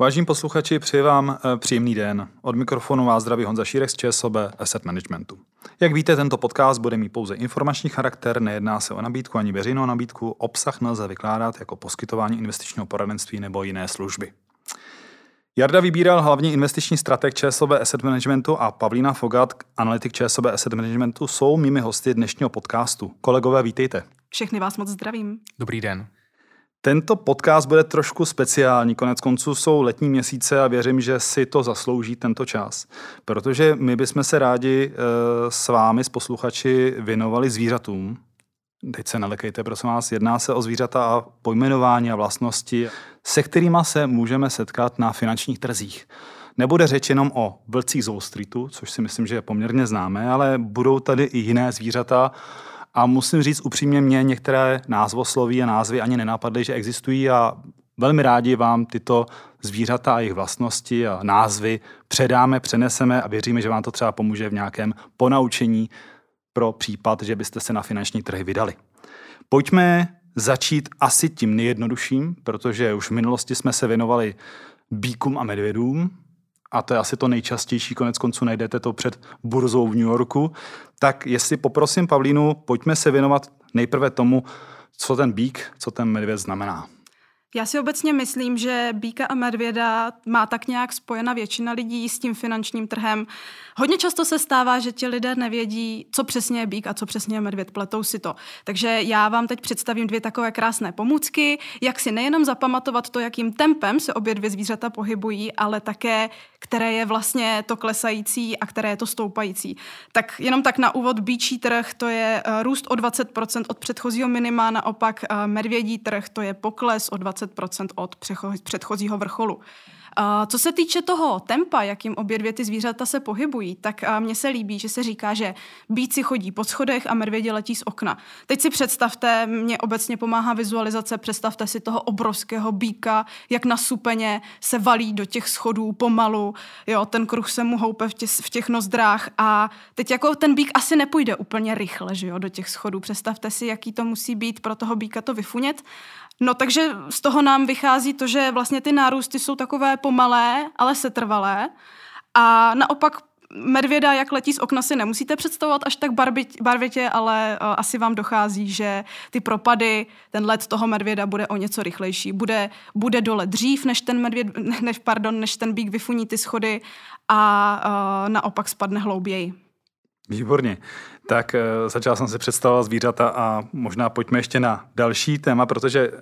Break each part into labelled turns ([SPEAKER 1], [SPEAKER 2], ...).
[SPEAKER 1] Vážení posluchači, přeji vám eh, příjemný den. Od mikrofonu vás zdraví Honza Šírek z ČSOB Asset Managementu. Jak víte, tento podcast bude mít pouze informační charakter, nejedná se o nabídku ani veřejnou nabídku, obsah nelze vykládat jako poskytování investičního poradenství nebo jiné služby. Jarda vybíral hlavně investiční strateg ČSOB Asset Managementu a Pavlína Fogat, analytik ČSOB Asset Managementu, jsou mými hosty dnešního podcastu. Kolegové, vítejte.
[SPEAKER 2] Všechny vás moc zdravím.
[SPEAKER 3] Dobrý den.
[SPEAKER 1] Tento podcast bude trošku speciální, konec konců jsou letní měsíce a věřím, že si to zaslouží tento čas. Protože my bychom se rádi e, s vámi, s posluchači, věnovali zvířatům. Teď se nelekejte, prosím vás, jedná se o zvířata a pojmenování a vlastnosti, se kterými se můžeme setkat na finančních trzích. Nebude řeč jenom o vlcích z Wall Streetu, což si myslím, že je poměrně známé, ale budou tady i jiné zvířata, a musím říct upřímně, mě některé názvosloví a názvy ani nenapadly, že existují a velmi rádi vám tyto zvířata a jejich vlastnosti a názvy předáme, přeneseme a věříme, že vám to třeba pomůže v nějakém ponaučení pro případ, že byste se na finanční trhy vydali. Pojďme začít asi tím nejjednodušším, protože už v minulosti jsme se věnovali bíkům a medvědům, a to je asi to nejčastější, konec konců najdete to před burzou v New Yorku, tak jestli poprosím Pavlínu, pojďme se věnovat nejprve tomu, co ten bík, co ten medvěd znamená.
[SPEAKER 2] Já si obecně myslím, že býka a medvěda má tak nějak spojena většina lidí s tím finančním trhem. Hodně často se stává, že ti lidé nevědí, co přesně je bík a co přesně je medvěd, pletou si to. Takže já vám teď představím dvě takové krásné pomůcky, jak si nejenom zapamatovat to, jakým tempem se obě dvě zvířata pohybují, ale také, které je vlastně to klesající a které je to stoupající. Tak jenom tak na úvod bíčí trh, to je eh, růst o 20% od předchozího minima, naopak eh, medvědí trh, to je pokles o 20% od předchozího vrcholu. Co se týče toho tempa, jakým obě dvě ty zvířata se pohybují, tak mně se líbí, že se říká, že bíci chodí po schodech a medvědi letí z okna. Teď si představte, mě obecně pomáhá vizualizace, představte si toho obrovského býka, jak na supeně se valí do těch schodů pomalu, jo, ten kruh se mu houpe v těch, v těch nozdrách a teď jako ten bík asi nepůjde úplně rychle, že jo, do těch schodů. Představte si, jaký to musí být pro toho býka to vyfunět No takže z toho nám vychází to, že vlastně ty nárůsty jsou takové pomalé, ale setrvalé. A naopak medvěda, jak letí z okna, si nemusíte představovat až tak barvitě, ale uh, asi vám dochází, že ty propady, ten let toho medvěda bude o něco rychlejší. Bude, bude dole dřív, než ten medvěd, než, pardon, než ten bík vyfuní ty schody a uh, naopak spadne hlouběji.
[SPEAKER 1] Výborně. Tak uh, začal jsem si představovat zvířata a možná pojďme ještě na další téma, protože uh,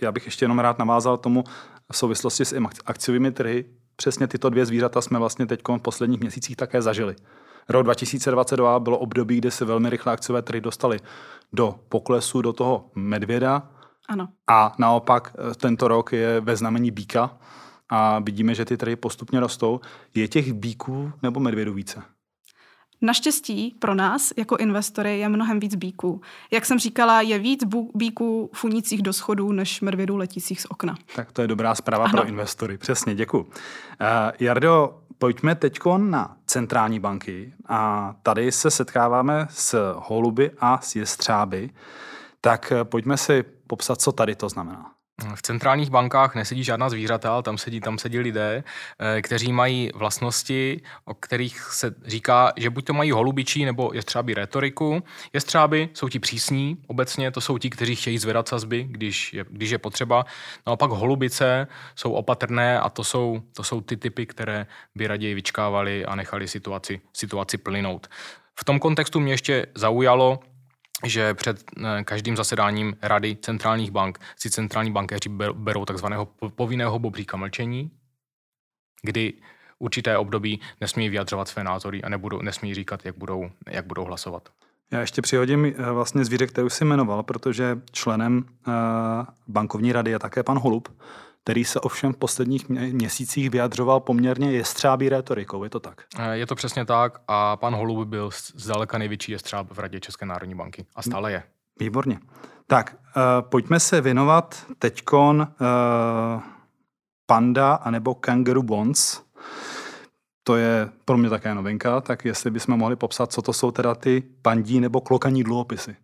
[SPEAKER 1] já bych ještě jenom rád navázal tomu v souvislosti s akciovými trhy. Přesně tyto dvě zvířata jsme vlastně teď v posledních měsících také zažili. Rok 2022 bylo období, kdy se velmi rychle akciové trhy dostaly do poklesu, do toho medvěda.
[SPEAKER 2] Ano.
[SPEAKER 1] A naopak eh, tento rok je ve znamení býka a vidíme, že ty trhy postupně rostou. Je těch bíků nebo medvědů více?
[SPEAKER 2] Naštěstí pro nás jako investory je mnohem víc bíků. Jak jsem říkala, je víc bíků funících do schodů než medvědů letících z okna.
[SPEAKER 1] Tak to je dobrá zpráva ano. pro investory. Přesně, děkuji. Uh, Jardo, pojďme teď na centrální banky a tady se setkáváme s holuby a s jestřáby. Tak eh, pojďme si popsat, co tady to znamená.
[SPEAKER 3] V centrálních bankách nesedí žádná zvířata, ale tam sedí, tam sedí lidé, eh, kteří mají vlastnosti, o kterých se říká, že buď to mají holubičí nebo jestřábí retoriku. Jestřáby jsou ti přísní, obecně to jsou ti, kteří chtějí zvedat sazby, když je, když je potřeba. Naopak holubice jsou opatrné a to jsou, to jsou ty typy, které by raději vyčkávali a nechali situaci, situaci plynout. V tom kontextu mě ještě zaujalo, že před eh, každým zasedáním Rady centrálních bank si centrální bankéři berou takzvaného povinného bobříka mlčení, kdy určité období nesmí vyjadřovat své názory a nebudou, nesmí říkat, jak budou, jak budou hlasovat.
[SPEAKER 1] Já ještě přihodím eh, vlastně zvíře, kterou jsi jmenoval, protože členem eh, bankovní rady je také pan Holub, který se ovšem v posledních měsících vyjadřoval poměrně jestřábí retorikou, je to tak?
[SPEAKER 3] Eh, je to přesně tak a pan Holub byl zdaleka největší jestřáb v Radě České národní banky a stále je.
[SPEAKER 1] Výborně. Tak, uh, pojďme se věnovat teďkon uh, panda anebo kangaroo bonds. To je pro mě také novinka, tak jestli bychom mohli popsat, co to jsou teda ty pandí nebo klokaní dluhopisy.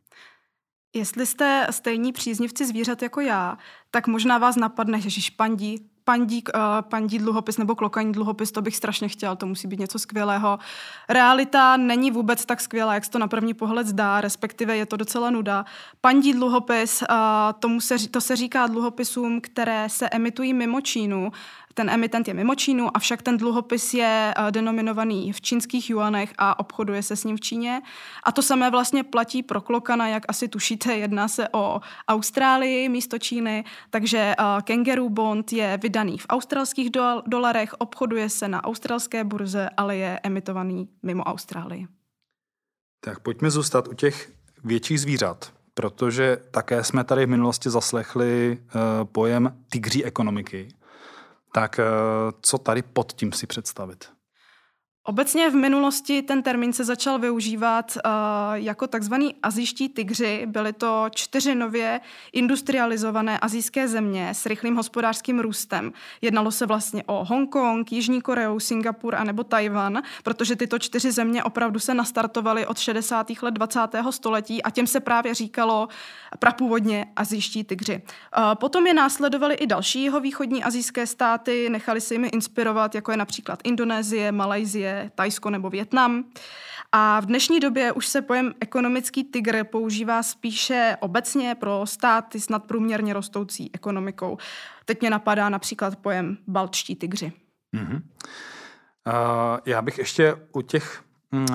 [SPEAKER 2] Jestli jste stejní příznivci zvířat jako já, tak možná vás napadne, že pandí, pandí, uh, pandí dluhopis nebo klokaní dluhopis, to bych strašně chtěl, to musí být něco skvělého. Realita není vůbec tak skvělá, jak se to na první pohled zdá, respektive je to docela nuda. Pandí dluhopis, uh, tomu se, to se říká dluhopisům, které se emitují mimo Čínu ten emitent je mimo Čínu, avšak ten dluhopis je uh, denominovaný v čínských juanech a obchoduje se s ním v Číně. A to samé vlastně platí pro Klokana, jak asi tušíte, jedná se o Austrálii místo Číny, takže uh, Kangaroo Bond je vydaný v australských do- dolarech, obchoduje se na australské burze, ale je emitovaný mimo Austrálii.
[SPEAKER 1] Tak pojďme zůstat u těch větších zvířat, protože také jsme tady v minulosti zaslechli uh, pojem tygří ekonomiky. Tak eh, co tady pod tím si představit?
[SPEAKER 2] Obecně v minulosti ten termín se začal využívat uh, jako takzvaný azijští tygři. Byly to čtyři nově industrializované azijské země s rychlým hospodářským růstem. Jednalo se vlastně o Hongkong, Jižní Koreu, Singapur a nebo Tajvan, protože tyto čtyři země opravdu se nastartovaly od 60. let 20. století a těm se právě říkalo prapůvodně azijští tygři. Uh, potom je následovaly i další jeho východní azijské státy, nechali se jimi inspirovat, jako je například Indonésie, Malajzie, Tajsko nebo Větnam. A v dnešní době už se pojem ekonomický tygr používá spíše obecně pro státy s nadprůměrně rostoucí ekonomikou. Teď mě napadá například pojem baltští tygři. Mm-hmm.
[SPEAKER 1] Uh, já bych ještě u těch uh,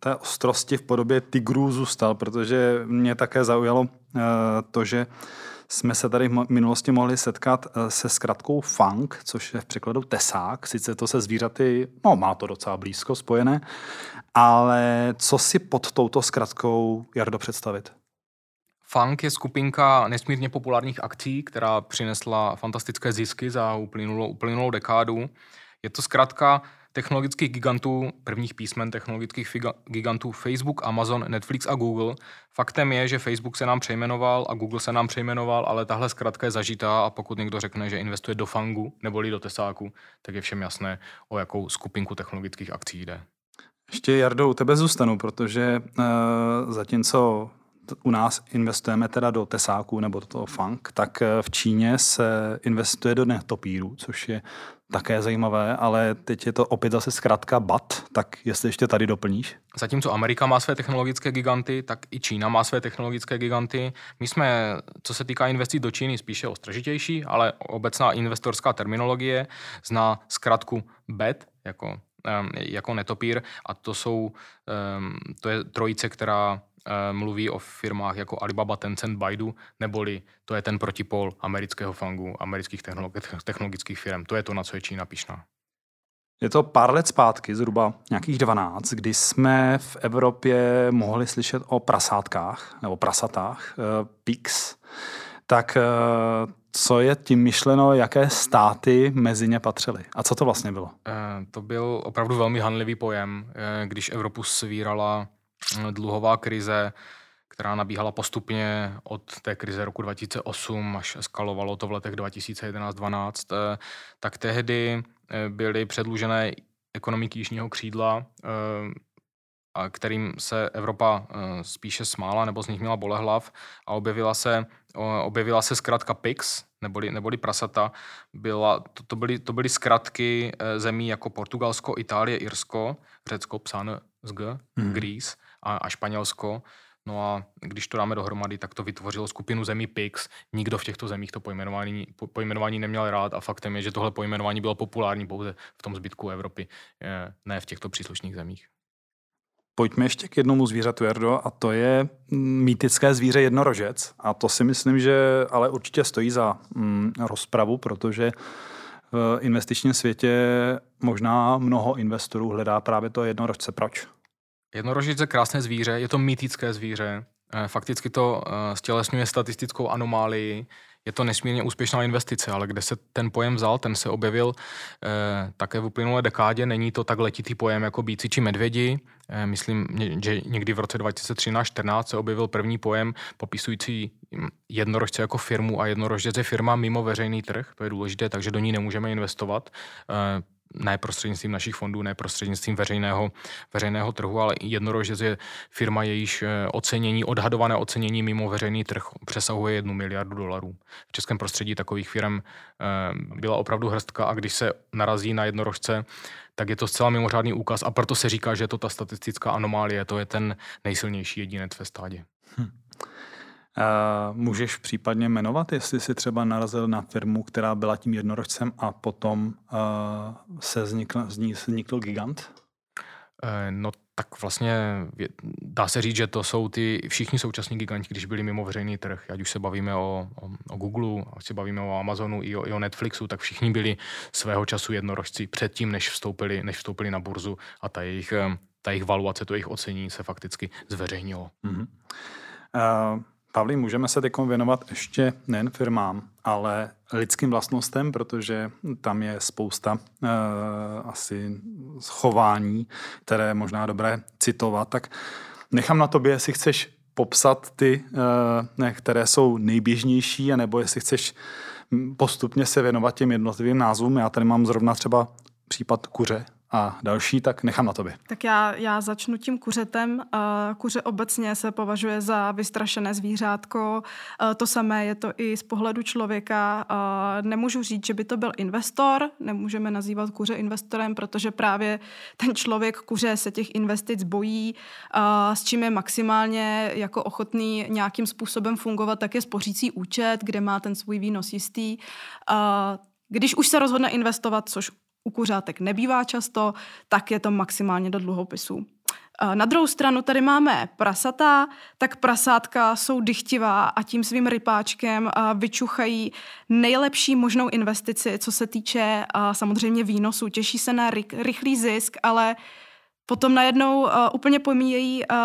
[SPEAKER 1] té ostrosti v podobě tigrů zůstal, protože mě také zaujalo uh, to, že uh, jsme se tady v minulosti mohli setkat eh, se zkratkou funk, což je v překladu tesák. Sice to se zvířaty, no má to docela blízko spojené, ale co si pod touto zkratkou, Jardo, představit?
[SPEAKER 3] Funk je skupinka nesmírně populárních akcí, která přinesla fantastické zisky za uplynulou, uplynulou dekádu. Je to zkrátka technologických gigantů, prvních písmen technologických gigantů Facebook, Amazon, Netflix a Google. Faktem je, že Facebook se nám přejmenoval a Google se nám přejmenoval, ale tahle zkrátka je zažitá a pokud někdo řekne, že investuje do Fangu neboli do Tesáku, tak je všem jasné, o jakou skupinku technologických akcí jde.
[SPEAKER 1] Ještě Jardo, u tebe zůstanu, protože uh, zatímco u nás investujeme teda do Tesáku nebo do toho Funk, tak eh, v Číně se investuje do netopíru, což je také zajímavé, ale teď je to opět zase zkrátka BAT, tak jestli ještě tady doplníš.
[SPEAKER 3] Zatímco Amerika má své technologické giganty, tak i Čína má své technologické giganty. My jsme, co se týká investic do Číny, spíše ostražitější, ale obecná investorská terminologie zná zkrátku BET, jako, jako netopír a to jsou, to je trojice, která Eh, mluví o firmách jako Alibaba, Tencent, Baidu, neboli to je ten protipol amerického fangu, amerických technologických firm. To je to, na co je Čína pišná.
[SPEAKER 1] Je to pár let zpátky, zhruba nějakých 12, kdy jsme v Evropě mohli slyšet o prasátkách nebo prasatách, uh, PIX. Tak uh, co je tím myšleno, jaké státy mezi ně patřily? A co to vlastně bylo? Uh,
[SPEAKER 3] to byl opravdu velmi hanlivý pojem, uh, když Evropu svírala dluhová krize, která nabíhala postupně od té krize roku 2008 až eskalovalo to v letech 2011-12, eh, tak tehdy eh, byly předlužené ekonomiky jižního křídla, eh, kterým se Evropa spíše smála nebo z nich měla bolehlav a objevila se, objevila se zkrátka PIX, neboli, neboli prasata. Byla, to, to, byly, to byly zkratky zemí jako Portugalsko, Itálie, Irsko, Řecko, psáno z G, hmm. Greece, a, a Španělsko. No a když to dáme dohromady, tak to vytvořilo skupinu zemí PIX. Nikdo v těchto zemích to pojmenování, po, pojmenování neměl rád a faktem je, že tohle pojmenování bylo populární pouze v tom zbytku Evropy, eh, ne v těchto příslušných zemích.
[SPEAKER 1] Pojďme ještě k jednomu zvířatu, Jardo, a to je mýtické zvíře jednorožec. A to si myslím, že ale určitě stojí za mm, rozpravu, protože v investičním světě možná mnoho investorů hledá právě to jednorožce. Proč?
[SPEAKER 3] Jednorožec je krásné zvíře, je to mýtické zvíře. Eh, fakticky to stělesňuje statistickou anomálii. Je to nesmírně úspěšná investice, ale kde se ten pojem vzal, ten se objevil eh, také v uplynulé dekádě. Není to tak letitý pojem jako bíci či medvědi. Eh, myslím, že někdy v roce 2013-14 se objevil první pojem popisující hm, jednorožce jako firmu a jednorožec je firma mimo veřejný trh. To je důležité, takže do ní nemůžeme investovat. Eh, ne prostřednictvím našich fondů, ne prostřednictvím veřejného, veřejného trhu, ale jednorožec je firma, jejíž eh, ocenění, odhadované ocenění mimo veřejný trh přesahuje jednu miliardu dolarů. V českém prostředí takových firm eh, byla opravdu hrstka a když se narazí na jednorožce, tak je to zcela mimořádný úkaz a proto se říká, že je to ta statistická anomálie, to je ten nejsilnější jedinec ve stádě. Hm.
[SPEAKER 1] Můžeš případně jmenovat, jestli jsi třeba narazil na firmu, která byla tím jednorožcem a potom se vznikl, z ní vznikl gigant?
[SPEAKER 3] Uh, no tak vlastně dá se říct, že to jsou ty všichni současní giganti, když byli mimo veřejný trh. Ať už se bavíme o, o, o Google, ať se bavíme o Amazonu i o, i o Netflixu, tak všichni byli svého času jednorožci předtím, než vstoupili, než vstoupili na burzu a ta jejich, ta jejich valuace, to jejich ocení se fakticky zveřejnilo. Mm-hmm.
[SPEAKER 1] Uh... Pavlí, můžeme se teď věnovat ještě nejen firmám, ale lidským vlastnostem, protože tam je spousta uh, asi chování, které je možná dobré citovat. Tak nechám na tobě, jestli chceš popsat ty, ne, které jsou nejběžnější, anebo jestli chceš postupně se věnovat těm jednotlivým názvům. Já tady mám zrovna třeba případ kuře, a další, tak nechám na tobě.
[SPEAKER 2] Tak já, já začnu tím kuřetem. Kuře obecně se považuje za vystrašené zvířátko. To samé je to i z pohledu člověka. Nemůžu říct, že by to byl investor, nemůžeme nazývat kuře investorem, protože právě ten člověk kuře se těch investic bojí, s čím je maximálně jako ochotný nějakým způsobem fungovat, tak je spořící účet, kde má ten svůj výnos jistý. Když už se rozhodne investovat, což u kuřátek nebývá často, tak je to maximálně do dluhopisů. Na druhou stranu tady máme prasata, tak prasátka jsou dychtivá a tím svým rypáčkem vyčuchají nejlepší možnou investici, co se týče samozřejmě výnosu. Těší se na rychlý zisk, ale Potom najednou uh, úplně pomíjejí uh,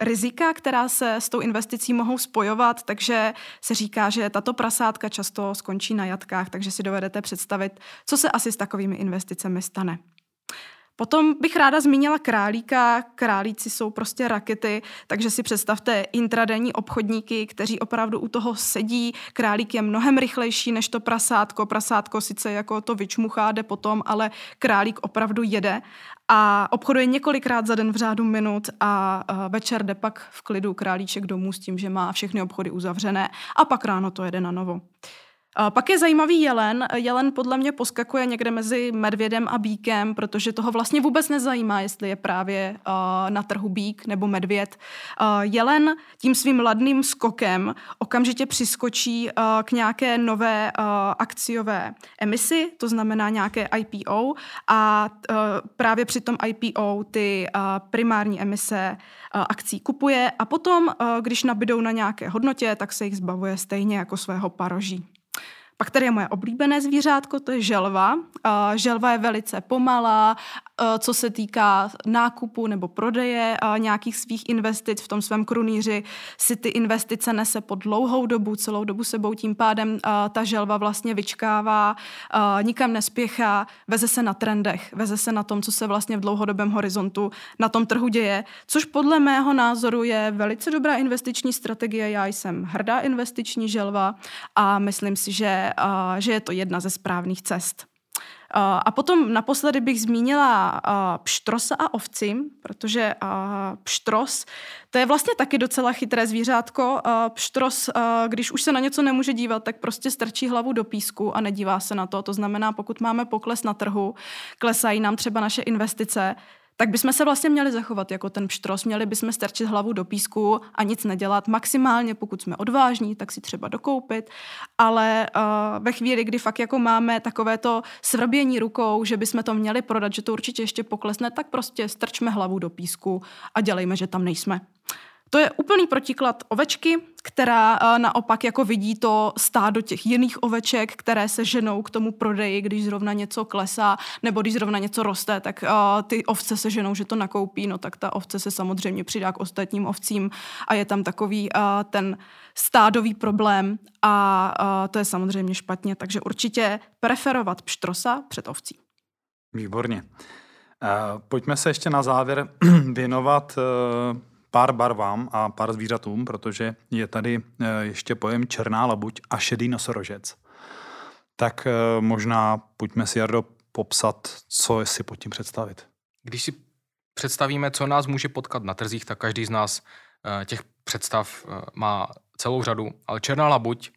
[SPEAKER 2] rizika, která se s tou investicí mohou spojovat, takže se říká, že tato prasátka často skončí na jatkách, takže si dovedete představit, co se asi s takovými investicemi stane. Potom bych ráda zmínila králíka. Králíci jsou prostě rakety, takže si představte intradenní obchodníky, kteří opravdu u toho sedí. Králík je mnohem rychlejší než to prasátko. Prasátko sice jako to vyčmuchá, jde potom, ale králík opravdu jede a obchoduje několikrát za den v řádu minut a večer jde pak v klidu králíček domů s tím, že má všechny obchody uzavřené a pak ráno to jede na novo. Pak je zajímavý jelen. Jelen podle mě poskakuje někde mezi medvědem a bíkem, protože toho vlastně vůbec nezajímá, jestli je právě na trhu bík nebo medvěd. Jelen tím svým ladným skokem okamžitě přiskočí k nějaké nové akciové emisi, to znamená nějaké IPO a právě při tom IPO ty primární emise akcí kupuje a potom, když nabydou na nějaké hodnotě, tak se jich zbavuje stejně jako svého paroží. Pak tady je moje oblíbené zvířátko, to je želva. Želva je velice pomalá, co se týká nákupu nebo prodeje nějakých svých investic v tom svém krunýři, si ty investice nese po dlouhou dobu, celou dobu sebou, tím pádem ta želva vlastně vyčkává, nikam nespěchá, veze se na trendech, veze se na tom, co se vlastně v dlouhodobém horizontu na tom trhu děje, což podle mého názoru je velice dobrá investiční strategie. Já jsem hrdá investiční želva a myslím si, že že je to jedna ze správných cest. A potom naposledy bych zmínila pštrosa a ovci, protože pštros, to je vlastně taky docela chytré zvířátko. Pštros, když už se na něco nemůže dívat, tak prostě strčí hlavu do písku a nedívá se na to. To znamená, pokud máme pokles na trhu, klesají nám třeba naše investice, tak bychom se vlastně měli zachovat jako ten pštros, měli bychom strčit hlavu do písku a nic nedělat. Maximálně, pokud jsme odvážní, tak si třeba dokoupit, ale uh, ve chvíli, kdy fakt jako máme takovéto svrbění rukou, že bychom to měli prodat, že to určitě ještě poklesne, tak prostě strčme hlavu do písku a dělejme, že tam nejsme. To je úplný protiklad ovečky, která uh, naopak jako vidí to stádo těch jiných oveček, které se ženou k tomu prodeji, když zrovna něco klesá, nebo když zrovna něco roste, tak uh, ty ovce se ženou, že to nakoupí, no tak ta ovce se samozřejmě přidá k ostatním ovcím a je tam takový uh, ten stádový problém a to je samozřejmě špatně, takže určitě preferovat pštrosa před ovcí.
[SPEAKER 1] Výborně. Pojďme se ještě na závěr věnovat pár barvám a pár zvířatům, protože je tady eh, ještě pojem černá labuť a šedý nosorožec. Tak eh, možná pojďme si, Jardo, popsat, co si pod tím představit.
[SPEAKER 3] Když si představíme, co nás může potkat na trzích, tak každý z nás eh, těch představ má celou řadu, ale černá labuť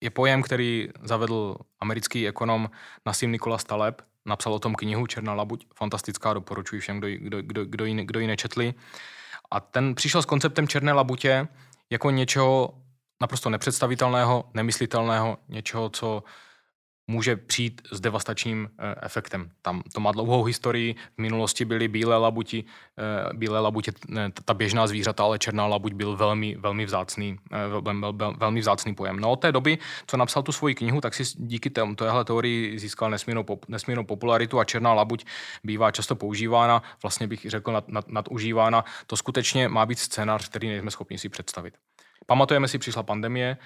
[SPEAKER 3] je pojem, který zavedl americký ekonom Nassim Nikola Taleb, napsal o tom knihu Černá labuť, fantastická, doporučuji všem, kdo, kdo, kdo, kdo, ji, kdo ji nečetli. A ten přišel s konceptem černé labutě jako něčeho naprosto nepředstavitelného, nemyslitelného, něčeho, co může přijít s devastačním eh, efektem. Tam to má dlouhou historii, v minulosti byly bílé labuti, eh, bílé labutě, ta běžná zvířata, ale černá labuť byl velmi, velmi vzácný, eh, velmi vzácný pojem. No od té doby, co napsal tu svoji knihu, tak si díky téhle teorii získal nesmírnou, nesmírnou popularitu a černá labuť bývá často používána, vlastně bych řekl nad, nad, nadužívána. To skutečně má být scénář, který nejsme schopni si představit. Pamatujeme si, přišla pandemie,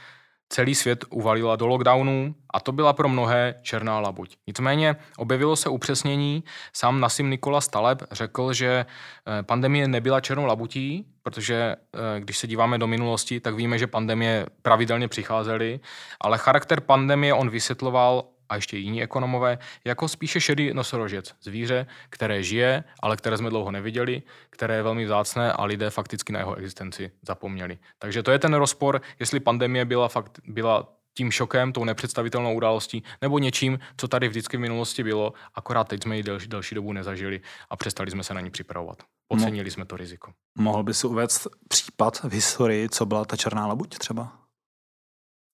[SPEAKER 3] celý svět uvalila do lockdownu a to byla pro mnohé černá labuť. Nicméně objevilo se upřesnění, sám Nasim Nikola Staleb řekl, že eh, pandemie nebyla černou labutí, protože eh, když se díváme do minulosti, tak víme, že pandemie pravidelně přicházely, ale charakter pandemie on vysvětloval a ještě jiní ekonomové, jako spíše šedý nosorožec, zvíře, které žije, ale které jsme dlouho neviděli, které je velmi vzácné a lidé fakticky na jeho existenci zapomněli. Takže to je ten rozpor, jestli pandemie byla, fakt, byla tím šokem, tou nepředstavitelnou událostí, nebo něčím, co tady vždycky v minulosti bylo, akorát teď jsme ji delší, delší dobu nezažili a přestali jsme se na ní připravovat. Ocenili jsme to riziko.
[SPEAKER 1] Mohl by si uvést případ v historii, co byla ta černá labuť třeba?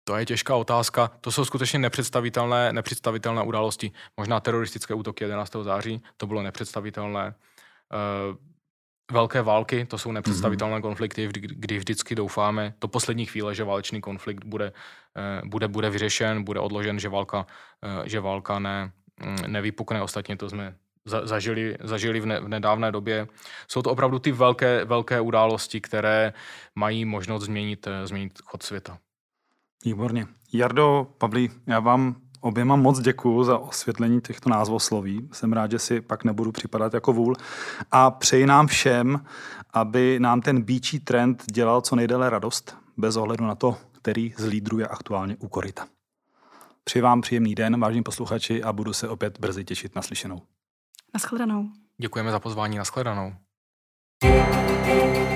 [SPEAKER 3] To je těžká otázka. To jsou skutečně nepředstavitelné, nepředstavitelné události. Možná teroristické útoky 11. září, to bylo nepředstavitelné. Uh, velké války, to jsou nepředstavitelné mm-hmm. konflikty, kdy, kdy vždycky doufáme do poslední chvíle, že válečný konflikt bude, uh, bude, bude vyřešen, bude odložen, že válka, uh, že válka ne, um, nevypukne. Ostatně to jsme zažili, zažili v, ne, v nedávné době. Jsou to opravdu ty velké, velké události, které mají možnost změnit, změnit chod světa.
[SPEAKER 1] Výborně. Jardo, Pavlí, já vám oběma moc děkuji za osvětlení těchto názvosloví. Jsem rád, že si pak nebudu připadat jako vůl. A přeji nám všem, aby nám ten bíčí trend dělal co nejdéle radost, bez ohledu na to, který z lídrů je aktuálně u koryta. Přeji vám příjemný den, vážení posluchači, a budu se opět brzy těšit na slyšenou.
[SPEAKER 2] Naschledanou.
[SPEAKER 3] Děkujeme za pozvání, naschledanou. thank you